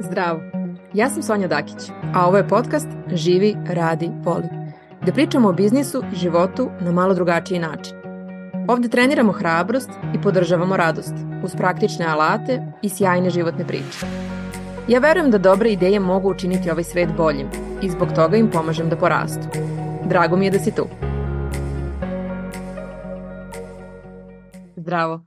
Zdravo, ja sam Sonja Dakić, a ovo je podcast Živi, radi, voli. Gde pričamo o biznisu i životu na malo drugačiji način. Ovde treniramo hrabrost i podržavamo radost uz praktične alate i sjajne životne priče. Ja verujem da dobre ideje mogu učiniti ovaj svet boljim i zbog toga im pomažem da porastu. Drago mi je da si tu. Zdravo.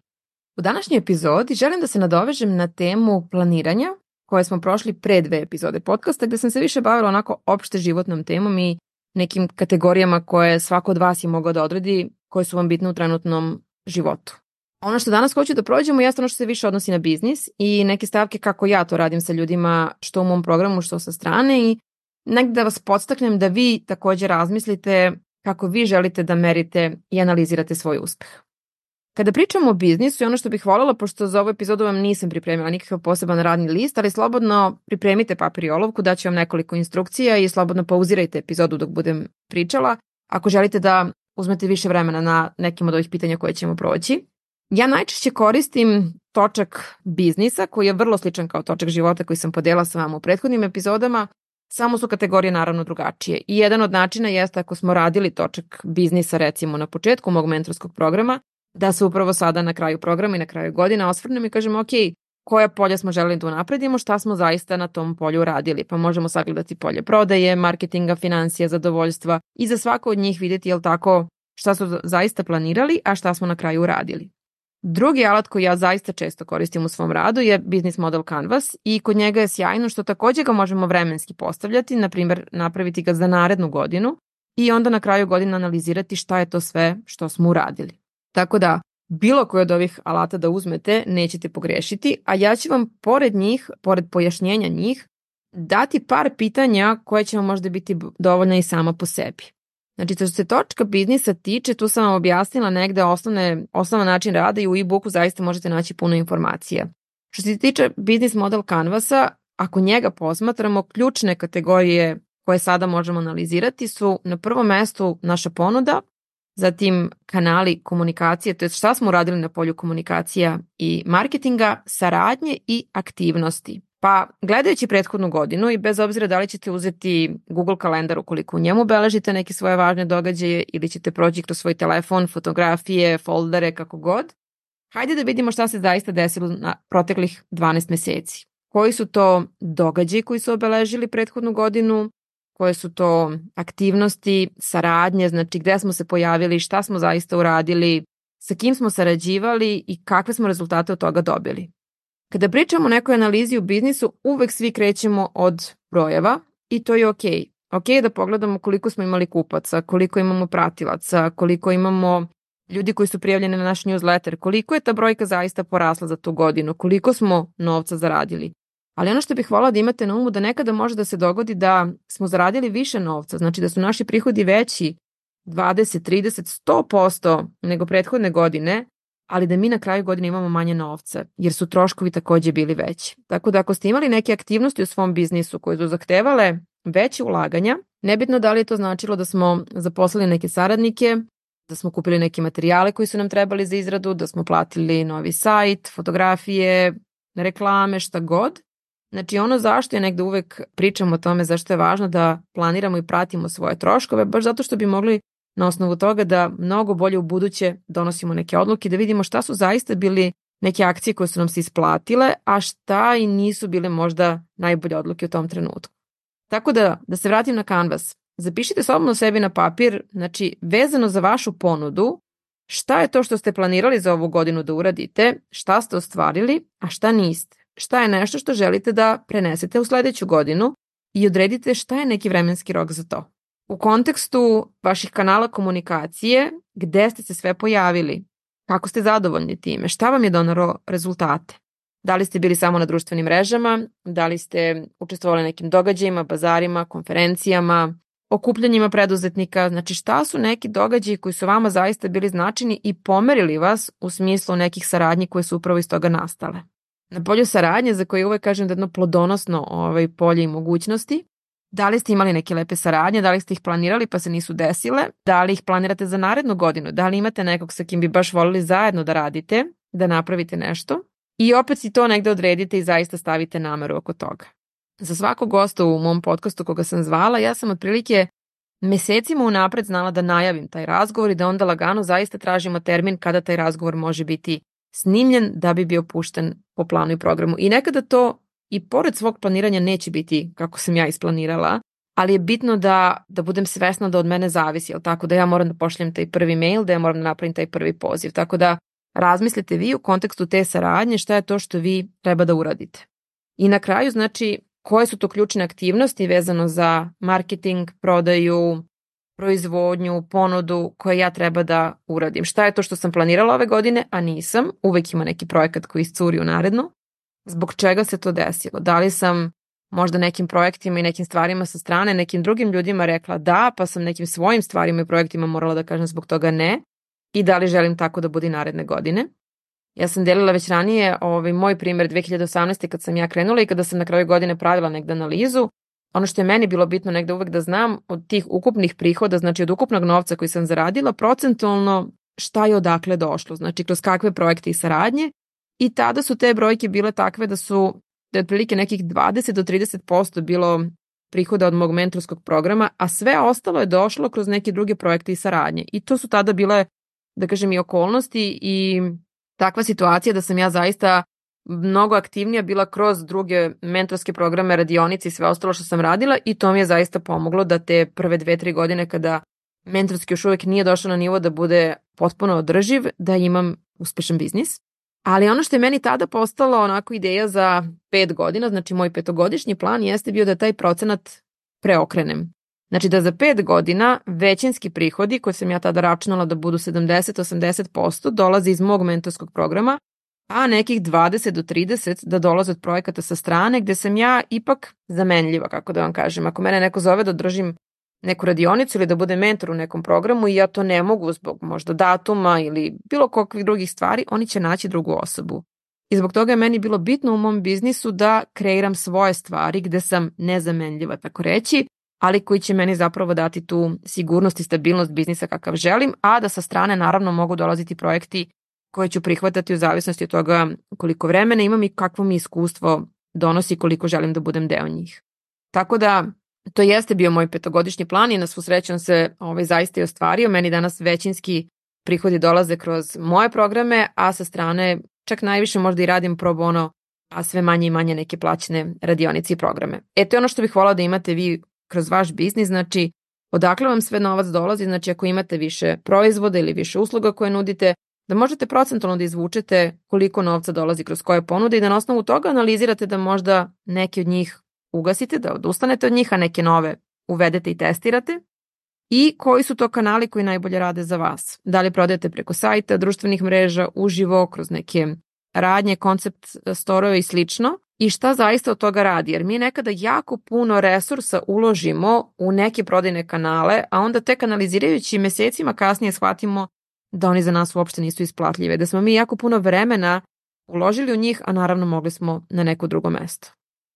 U današnjoj epizodi želim da se nadovežem na temu planiranja koje smo prošli pre dve epizode podcasta gde sam se više bavila onako opšte životnom temom i nekim kategorijama koje svako od vas je mogao da odredi koje su vam bitne u trenutnom životu. Ono što danas hoću da prođemo jeste ono što se više odnosi na biznis i neke stavke kako ja to radim sa ljudima što u mom programu što sa strane i negde da vas podstaknem da vi takođe razmislite kako vi želite da merite i analizirate svoj uspeh. Kada pričamo o biznisu i ono što bih voljela, pošto za ovu epizodu vam nisam pripremila nikakav poseban radni list, ali slobodno pripremite papir i olovku, daću vam nekoliko instrukcija i slobodno pauzirajte epizodu dok budem pričala, ako želite da uzmete više vremena na nekim od ovih pitanja koje ćemo proći. Ja najčešće koristim točak biznisa koji je vrlo sličan kao točak života koji sam podela sa vama u prethodnim epizodama, samo su kategorije naravno drugačije. I jedan od načina jeste ako smo radili točak biznisa recimo na početku mog mentorskog programa, da se upravo sada na kraju programa i na kraju godine osvrnem i kažemo ok, koja polja smo želeli da unapredimo, šta smo zaista na tom polju radili. Pa možemo sagledati polje prodaje, marketinga, financija, zadovoljstva i za svako od njih videti jel tako šta su zaista planirali, a šta smo na kraju uradili. Drugi alat koji ja zaista često koristim u svom radu je Business Model Canvas i kod njega je sjajno što takođe ga možemo vremenski postavljati, na primjer napraviti ga za narednu godinu i onda na kraju godine analizirati šta je to sve što smo uradili. Tako da, bilo koje od ovih alata da uzmete, nećete pogrešiti, a ja ću vam pored njih, pored pojašnjenja njih, dati par pitanja koje će vam možda biti dovoljna i sama po sebi. Znači, što se točka biznisa tiče, tu sam vam objasnila negde osnovne, osnovan način rada i u e-booku zaista možete naći puno informacija. Što se tiče biznis model Canvasa, ako njega posmatramo, ključne kategorije koje sada možemo analizirati su na prvom mestu naša ponuda, zatim kanali komunikacije, to je šta smo uradili na polju komunikacija i marketinga, saradnje i aktivnosti. Pa gledajući prethodnu godinu i bez obzira da li ćete uzeti Google kalendar ukoliko u njemu beležite neke svoje važne događaje ili ćete proći kroz svoj telefon, fotografije, foldere, kako god, hajde da vidimo šta se zaista desilo na proteklih 12 meseci. Koji su to događaji koji su obeležili prethodnu godinu, koje su to aktivnosti, saradnje, znači gde smo se pojavili, šta smo zaista uradili, sa kim smo sarađivali i kakve smo rezultate od toga dobili. Kada pričamo o nekoj analizi u biznisu, uvek svi krećemo od brojeva i to je. Okay. Ok da pogledamo koliko smo imali kupaca, koliko imamo pratilaca, koliko imamo ljudi koji su prijavljeni na naš newsletter, koliko je ta brojka zaista porasla za tu godinu, koliko smo novca zaradili. Ali ono što bih volala da imate na umu da nekada može da se dogodi da smo zaradili više novca, znači da su naši prihodi veći 20, 30, 100% nego prethodne godine, ali da mi na kraju godine imamo manje novca, jer su troškovi takođe bili veći. Tako da ako ste imali neke aktivnosti u svom biznisu koje su zahtevale veće ulaganja, nebitno da li je to značilo da smo zaposlili neke saradnike, da smo kupili neke materijale koji su nam trebali za izradu, da smo platili novi sajt, fotografije, reklame, šta god, Znači ono zašto je negde uvek pričam o tome zašto je važno da planiramo i pratimo svoje troškove, baš zato što bi mogli na osnovu toga da mnogo bolje u buduće donosimo neke odluke, da vidimo šta su zaista bili neke akcije koje su nam se isplatile, a šta i nisu bile možda najbolje odluke u tom trenutku. Tako da, da se vratim na Canvas, zapišite slobodno sebi na papir, znači vezano za vašu ponudu, šta je to što ste planirali za ovu godinu da uradite, šta ste ostvarili, a šta niste šta je nešto što želite da prenesete u sledeću godinu i odredite šta je neki vremenski rok za to. U kontekstu vaših kanala komunikacije, gde ste se sve pojavili, kako ste zadovoljni time, šta vam je donaro rezultate. Da li ste bili samo na društvenim mrežama, da li ste učestvovali na nekim događajima, bazarima, konferencijama, okupljanjima preduzetnika, znači šta su neki događaji koji su vama zaista bili značajni i pomerili vas u smislu nekih saradnji koje su upravo iz toga nastale. Na polju saradnje, za koje uvek kažem da jedno plodonosno ovaj, polje i mogućnosti, da li ste imali neke lepe saradnje, da li ste ih planirali pa se nisu desile, da li ih planirate za narednu godinu, da li imate nekog sa kim bi baš volili zajedno da radite, da napravite nešto? I opet si to negde odredite i zaista stavite nameru oko toga. za svakog gosta u mom podcastu koga sam zvala, ja sam otprilike mesecima unapred znala da najavim taj razgovor i da onda lagano zaista tražimo termin kada taj razgovor može biti snimljen da bi bio pušten po planu i programu. I nekada to i pored svog planiranja neće biti kako sam ja isplanirala, ali je bitno da, da budem svesna da od mene zavisi, jel tako da ja moram da pošljem taj prvi mail, da ja moram da napravim taj prvi poziv. Tako da razmislite vi u kontekstu te saradnje šta je to što vi treba da uradite. I na kraju, znači, koje su to ključne aktivnosti vezano za marketing, prodaju, proizvodnju, ponudu koje ja treba da uradim. Šta je to što sam planirala ove godine, a nisam? Uvek ima neki projekat koji iscuri u narednu. Zbog čega se to desilo? Da li sam možda nekim projektima i nekim stvarima sa strane, nekim drugim ljudima rekla da, pa sam nekim svojim stvarima i projektima morala da kažem zbog toga ne i da li želim tako da bude naredne godine. Ja sam delila već ranije ovaj, moj primer 2018. kad sam ja krenula i kada sam na kraju godine pravila negde analizu, ono što je meni bilo bitno negde uvek da znam od tih ukupnih prihoda, znači od ukupnog novca koji sam zaradila, procentualno šta je odakle došlo, znači kroz kakve projekte i saradnje i tada su te brojke bile takve da su da je otprilike nekih 20 do 30% bilo prihoda od mog mentorskog programa, a sve ostalo je došlo kroz neke druge projekte i saradnje. I to su tada bile, da kažem, i okolnosti i takva situacija da sam ja zaista mnogo aktivnija bila kroz druge mentorske programe, radionice i sve ostalo što sam radila i to mi je zaista pomoglo da te prve dve, tri godine kada mentorski još uvek nije došao na nivo da bude potpuno održiv, da imam uspešan biznis. Ali ono što je meni tada postalo onako ideja za pet godina, znači moj petogodišnji plan jeste bio da taj procenat preokrenem. Znači da za pet godina većinski prihodi koje sam ja tada računala da budu 70-80% dolaze iz mog mentorskog programa, a nekih 20 do 30 da dolaze od projekata sa strane gde sam ja ipak zamenljiva, kako da vam kažem. Ako mene neko zove da držim neku radionicu ili da bude mentor u nekom programu i ja to ne mogu zbog možda datuma ili bilo kakvih drugih stvari, oni će naći drugu osobu. I zbog toga je meni bilo bitno u mom biznisu da kreiram svoje stvari gde sam nezamenljiva, tako reći, ali koji će meni zapravo dati tu sigurnost i stabilnost biznisa kakav želim, a da sa strane naravno mogu dolaziti projekti koje ću prihvatati u zavisnosti od toga koliko vremena imam i kakvo mi iskustvo donosi koliko želim da budem deo njih. Tako da to jeste bio moj petogodišnji plan i na svu sreću se ovaj, zaista i ostvario. Meni danas većinski prihodi dolaze kroz moje programe, a sa strane čak najviše možda i radim pro bono, a sve manje i manje neke plaćene radionice i programe. E to je ono što bih volao da imate vi kroz vaš biznis, znači odakle vam sve novac dolazi, znači ako imate više proizvoda ili više usluga koje nudite, da možete procentualno da izvučete koliko novca dolazi kroz koje ponude i da na osnovu toga analizirate da možda neke od njih ugasite, da odustanete od njih, a neke nove uvedete i testirate. I koji su to kanali koji najbolje rade za vas. Da li prodajete preko sajta, društvenih mreža, uživo, kroz neke radnje, koncept storove i slično? I šta zaista od toga radi, jer mi nekada jako puno resursa uložimo u neke prodajne kanale, a onda tek analizirajući mesecima kasnije shvatimo da oni za nas uopšte nisu isplatljive, da smo mi jako puno vremena uložili u njih, a naravno mogli smo na neko drugo mesto.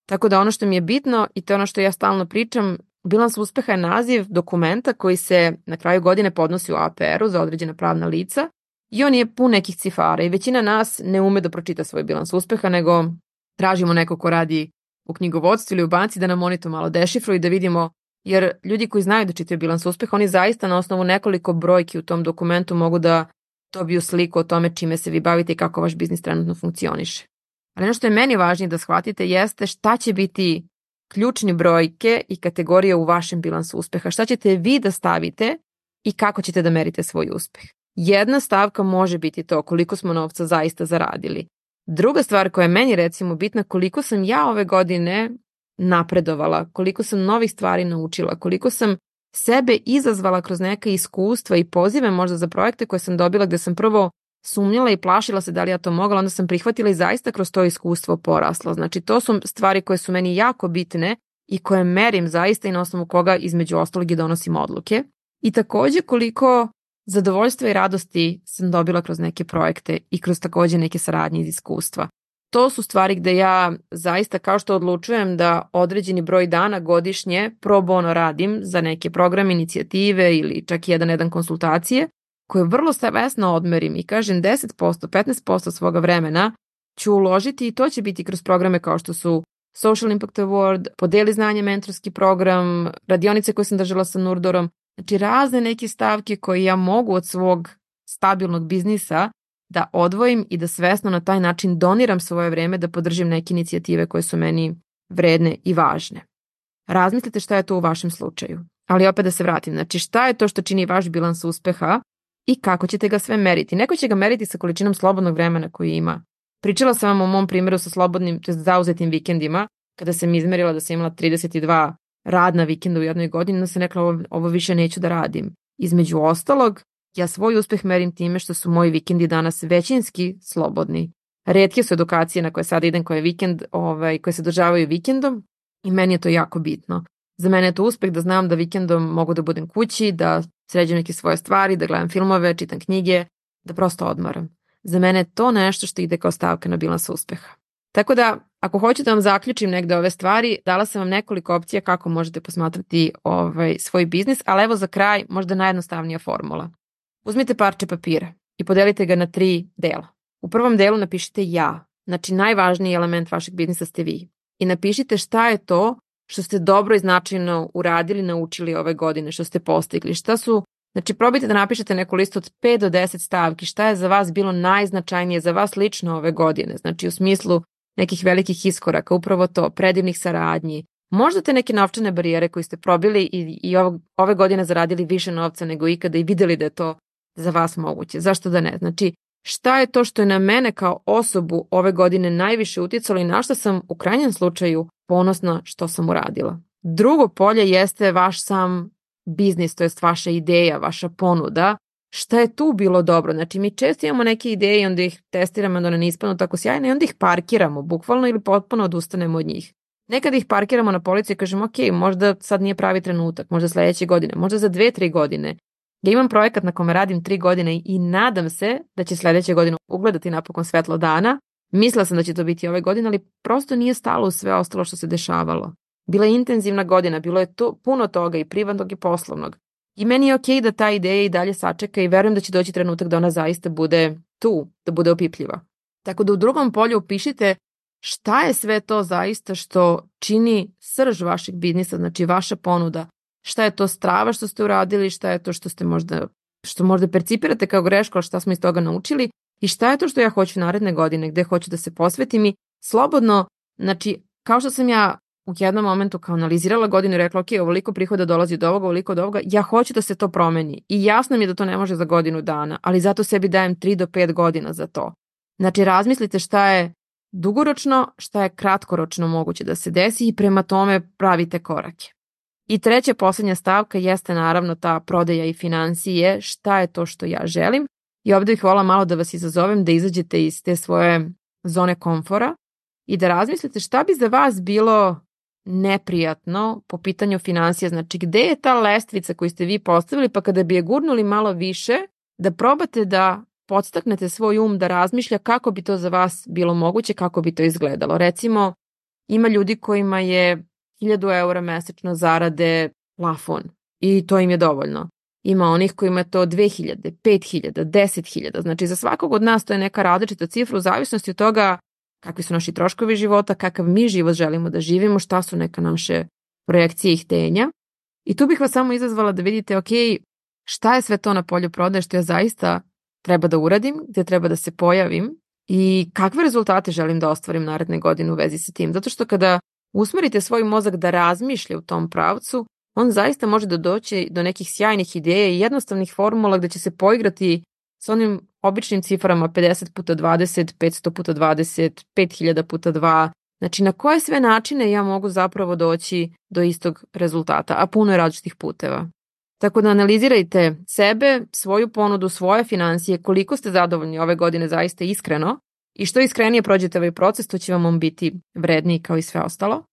Tako da ono što mi je bitno i to je ono što ja stalno pričam, bilans uspeha je naziv dokumenta koji se na kraju godine podnosi u APR-u za određena pravna lica i on je pun nekih cifara i većina nas ne ume da pročita svoj bilans uspeha, nego tražimo neko ko radi u knjigovodstvu ili u banci da nam oni to malo dešifru i da vidimo, jer ljudi koji znaju da čitaju bilans uspeha, oni zaista na osnovu nekoliko brojki u tom dokumentu mogu da dobiju sliku o tome čime se vi bavite i kako vaš biznis trenutno funkcioniše. Ali ono što je meni važnije da shvatite jeste šta će biti ključni brojke i kategorije u vašem bilansu uspeha. Šta ćete vi da stavite i kako ćete da merite svoj uspeh. Jedna stavka može biti to koliko smo novca zaista zaradili. Druga stvar koja je meni recimo bitna koliko sam ja ove godine napredovala, koliko sam novih stvari naučila, koliko sam sebe izazvala kroz neka iskustva i pozive možda za projekte koje sam dobila gde sam prvo sumnjala i plašila se da li ja to mogla, onda sam prihvatila i zaista kroz to iskustvo porasla. Znači to su stvari koje su meni jako bitne i koje merim zaista i na osnovu koga između ostalog i donosim odluke. I takođe koliko zadovoljstva i radosti sam dobila kroz neke projekte i kroz takođe neke saradnje iz iskustva. To su stvari gde ja zaista kao što odlučujem da određeni broj dana godišnje pro bono radim za neke programe, inicijative ili čak jedan jedan konsultacije, koje vrlo savesno odmerim i kažem 10%, 15% svoga vremena ću uložiti i to će biti kroz programe kao što su Social Impact Award, podeli znanje mentorski program, radionice koje sam držala sa Nurdorom, znači razne neke stavke koje ja mogu od svog stabilnog biznisa da odvojim i da svesno na taj način doniram svoje vreme da podržim neke inicijative koje su meni vredne i važne. Razmislite šta je to u vašem slučaju. Ali opet da se vratim, znači šta je to što čini vaš bilans uspeha i kako ćete ga sve meriti. Neko će ga meriti sa količinom slobodnog vremena koji ima. Pričala sam vam o mom primjeru sa slobodnim, to je zauzetim vikendima, kada sam izmerila da sam imala 32 radna vikenda u jednoj godini, da sam rekla ovo, ovo više neću da radim. Između ostalog, ja svoj uspeh merim time što su moji vikendi danas većinski slobodni. Redke su edukacije na koje sad idem koje, vikend, ovaj, koje se državaju vikendom i meni je to jako bitno. Za mene je to uspeh da znam da vikendom mogu da budem kući, da sređujem neke svoje stvari, da gledam filmove, čitam knjige, da prosto odmaram. Za mene je to nešto što ide kao stavka na bilans uspeha. Tako da, ako hoću da vam zaključim negde ove stvari, dala sam vam nekoliko opcija kako možete posmatrati ovaj, svoj biznis, ali evo za kraj možda najjednostavnija formula. Uzmite parče papira i podelite ga na tri dela. U prvom delu napišite ja, znači najvažniji element vašeg biznisa ste vi. I napišite šta je to što ste dobro i značajno uradili, naučili ove godine, što ste postigli, šta su Znači, probajte da napišete neku listu od 5 do 10 stavki, šta je za vas bilo najznačajnije za vas lično ove godine, znači u smislu nekih velikih iskoraka, upravo to, predivnih saradnji, možda te neke novčane barijere koje ste probili i, i ove godine zaradili više novca nego ikada i videli da je to za vas moguće. Zašto da ne? Znači, šta je to što je na mene kao osobu ove godine najviše uticalo i na što sam u krajnjem slučaju ponosna što sam uradila. Drugo polje jeste vaš sam biznis, to jest vaša ideja, vaša ponuda, šta je tu bilo dobro. Znači mi često imamo neke ideje i onda ih testiramo, one ne ispanu tako sjajne i onda ih parkiramo, bukvalno ili potpuno odustanemo od njih. Nekad ih parkiramo na polici i kažemo ok, možda sad nije pravi trenutak, možda sledeće godine, možda za dve, tri godine. Ja imam projekat na kome radim tri godine i nadam se da će sledeće godine ugledati napokon svetlo dana. Mislila sam da će to biti ove godine, ali prosto nije stalo u sve ostalo što se dešavalo. Bila je intenzivna godina, bilo je to, puno toga i privatnog i poslovnog. I meni je okej okay da ta ideja i dalje sačeka i verujem da će doći trenutak da ona zaista bude tu, da bude opipljiva. Tako da u drugom polju upišite šta je sve to zaista što čini srž vašeg biznisa, znači vaša ponuda, šta je to strava što ste uradili, šta je to što ste možda što možda percipirate kao grešku, ali šta smo iz toga naučili i šta je to što ja hoću naredne godine, gde hoću da se posvetim i slobodno, znači kao što sam ja u jednom momentu kao analizirala godinu i rekla ok, ovoliko prihoda dolazi od ovoga, ovoliko od ovoga, ja hoću da se to promeni i jasno mi je da to ne može za godinu dana, ali zato sebi dajem 3 do 5 godina za to. Znači razmislite šta je dugoročno, šta je kratkoročno moguće da se desi i prema tome pravite korake. I treća poslednja stavka jeste naravno ta prodaja i financije, šta je to što ja želim. I ovde bih volala malo da vas izazovem da izađete iz te svoje zone komfora i da razmislite šta bi za vas bilo neprijatno po pitanju financija. Znači, gde je ta lestvica koju ste vi postavili, pa kada bi je gurnuli malo više, da probate da podstaknete svoj um da razmišlja kako bi to za vas bilo moguće, kako bi to izgledalo. Recimo, ima ljudi kojima je 1000 eura mesečno zarade plafon i to im je dovoljno. Ima onih kojima je to 2000, 5000, 10.000. Znači za svakog od nas to je neka različita cifra u zavisnosti od toga kakvi su naši troškovi života, kakav mi život želimo da živimo, šta su neka naše projekcije i htenja. I tu bih vas samo izazvala da vidite, ok, šta je sve to na polju prodaje što ja zaista treba da uradim, gde treba da se pojavim i kakve rezultate želim da ostvarim naredne godine u vezi sa tim. Zato što kada usmerite svoj mozak da razmišlja u tom pravcu, on zaista može da doći do nekih sjajnih ideja i jednostavnih formula gde će se poigrati sa onim običnim ciframa 50 puta 20, 500 puta 20, 5000 puta 2, Znači, na koje sve načine ja mogu zapravo doći do istog rezultata, a puno je različitih puteva. Tako da analizirajte sebe, svoju ponudu, svoje financije, koliko ste zadovoljni ove godine zaista iskreno i što iskrenije prođete ovaj proces, to će vam on biti vredniji kao i sve ostalo.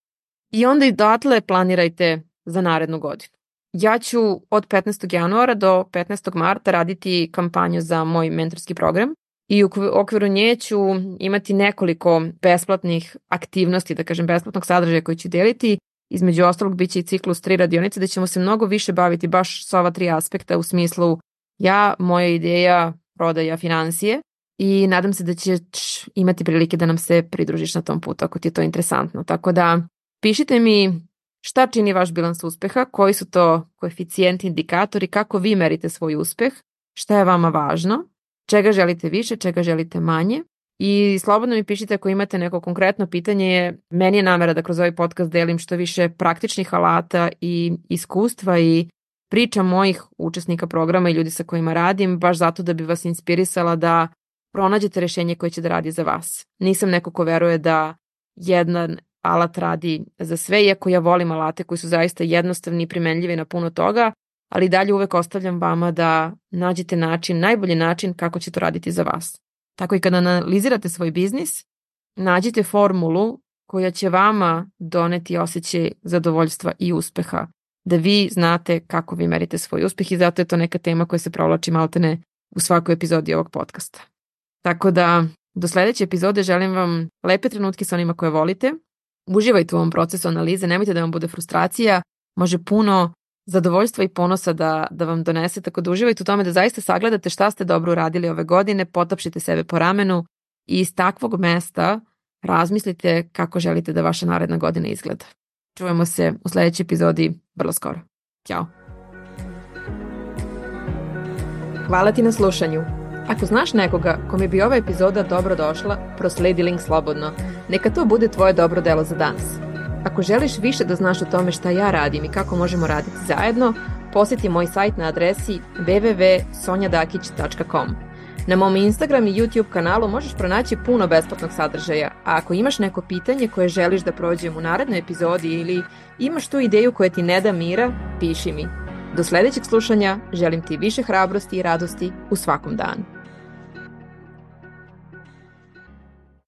I onda i datle planirajte za narednu godinu. Ja ću od 15. januara do 15. marta raditi kampanju za moj mentorski program i u okviru nje ću imati nekoliko besplatnih aktivnosti, da kažem besplatnog sadržaja koji ću deliti. Između ostalog biće i ciklus tri radionice da ćemo se mnogo više baviti baš sa ova tri aspekta u smislu ja, moja ideja, prodaja, financije i nadam se da ćeš imati prilike da nam se pridružiš na tom putu ako ti je to interesantno. Tako da pišite mi šta čini vaš bilans uspeha, koji su to koeficijenti, indikatori, kako vi merite svoj uspeh, šta je vama važno, čega želite više, čega želite manje i slobodno mi pišite ako imate neko konkretno pitanje. Meni je namera da kroz ovaj podcast delim što više praktičnih alata i iskustva i priča mojih učesnika programa i ljudi sa kojima radim, baš zato da bi vas inspirisala da pronađete rešenje koje će da radi za vas. Nisam neko ko veruje da jedan alat radi za sve, iako ja volim alate koji su zaista jednostavni i primenljivi na puno toga, ali dalje uvek ostavljam vama da nađete način, najbolji način kako će to raditi za vas. Tako i kada analizirate svoj biznis, nađite formulu koja će vama doneti osjećaj zadovoljstva i uspeha, da vi znate kako vi merite svoj uspeh i zato je to neka tema koja se provlači maltene u svakoj epizodi ovog podcasta. Tako da, do sledeće epizode želim vam lepe trenutke sa onima koje volite. Uživajte u ovom procesu analize, nemojte da vam bude frustracija, može puno zadovoljstva i ponosa da, da vam donese, tako da uživajte u tome da zaista sagledate šta ste dobro uradili ove godine, potapšite sebe po ramenu i iz takvog mesta razmislite kako želite da vaša naredna godina izgleda. Čujemo se u sledećoj epizodi vrlo skoro. Ćao! Hvala ti na slušanju. Ako znaš nekoga kome bi ova epizoda dobro došla, prosledi link slobodno. Neka to bude tvoje dobro delo za danas. Ako želiš više da znaš o tome šta ja radim i kako možemo raditi zajedno, posjeti moj sajt na adresi www.sonjadakić.com. Na mom Instagram i YouTube kanalu možeš pronaći puno besplatnog sadržaja, a ako imaš neko pitanje koje želiš da prođem u narednoj epizodi ili imaš tu ideju koja ti ne da mira, piši mi. Do sledećeg slušanja želim ti više hrabrosti i radosti u svakom danu.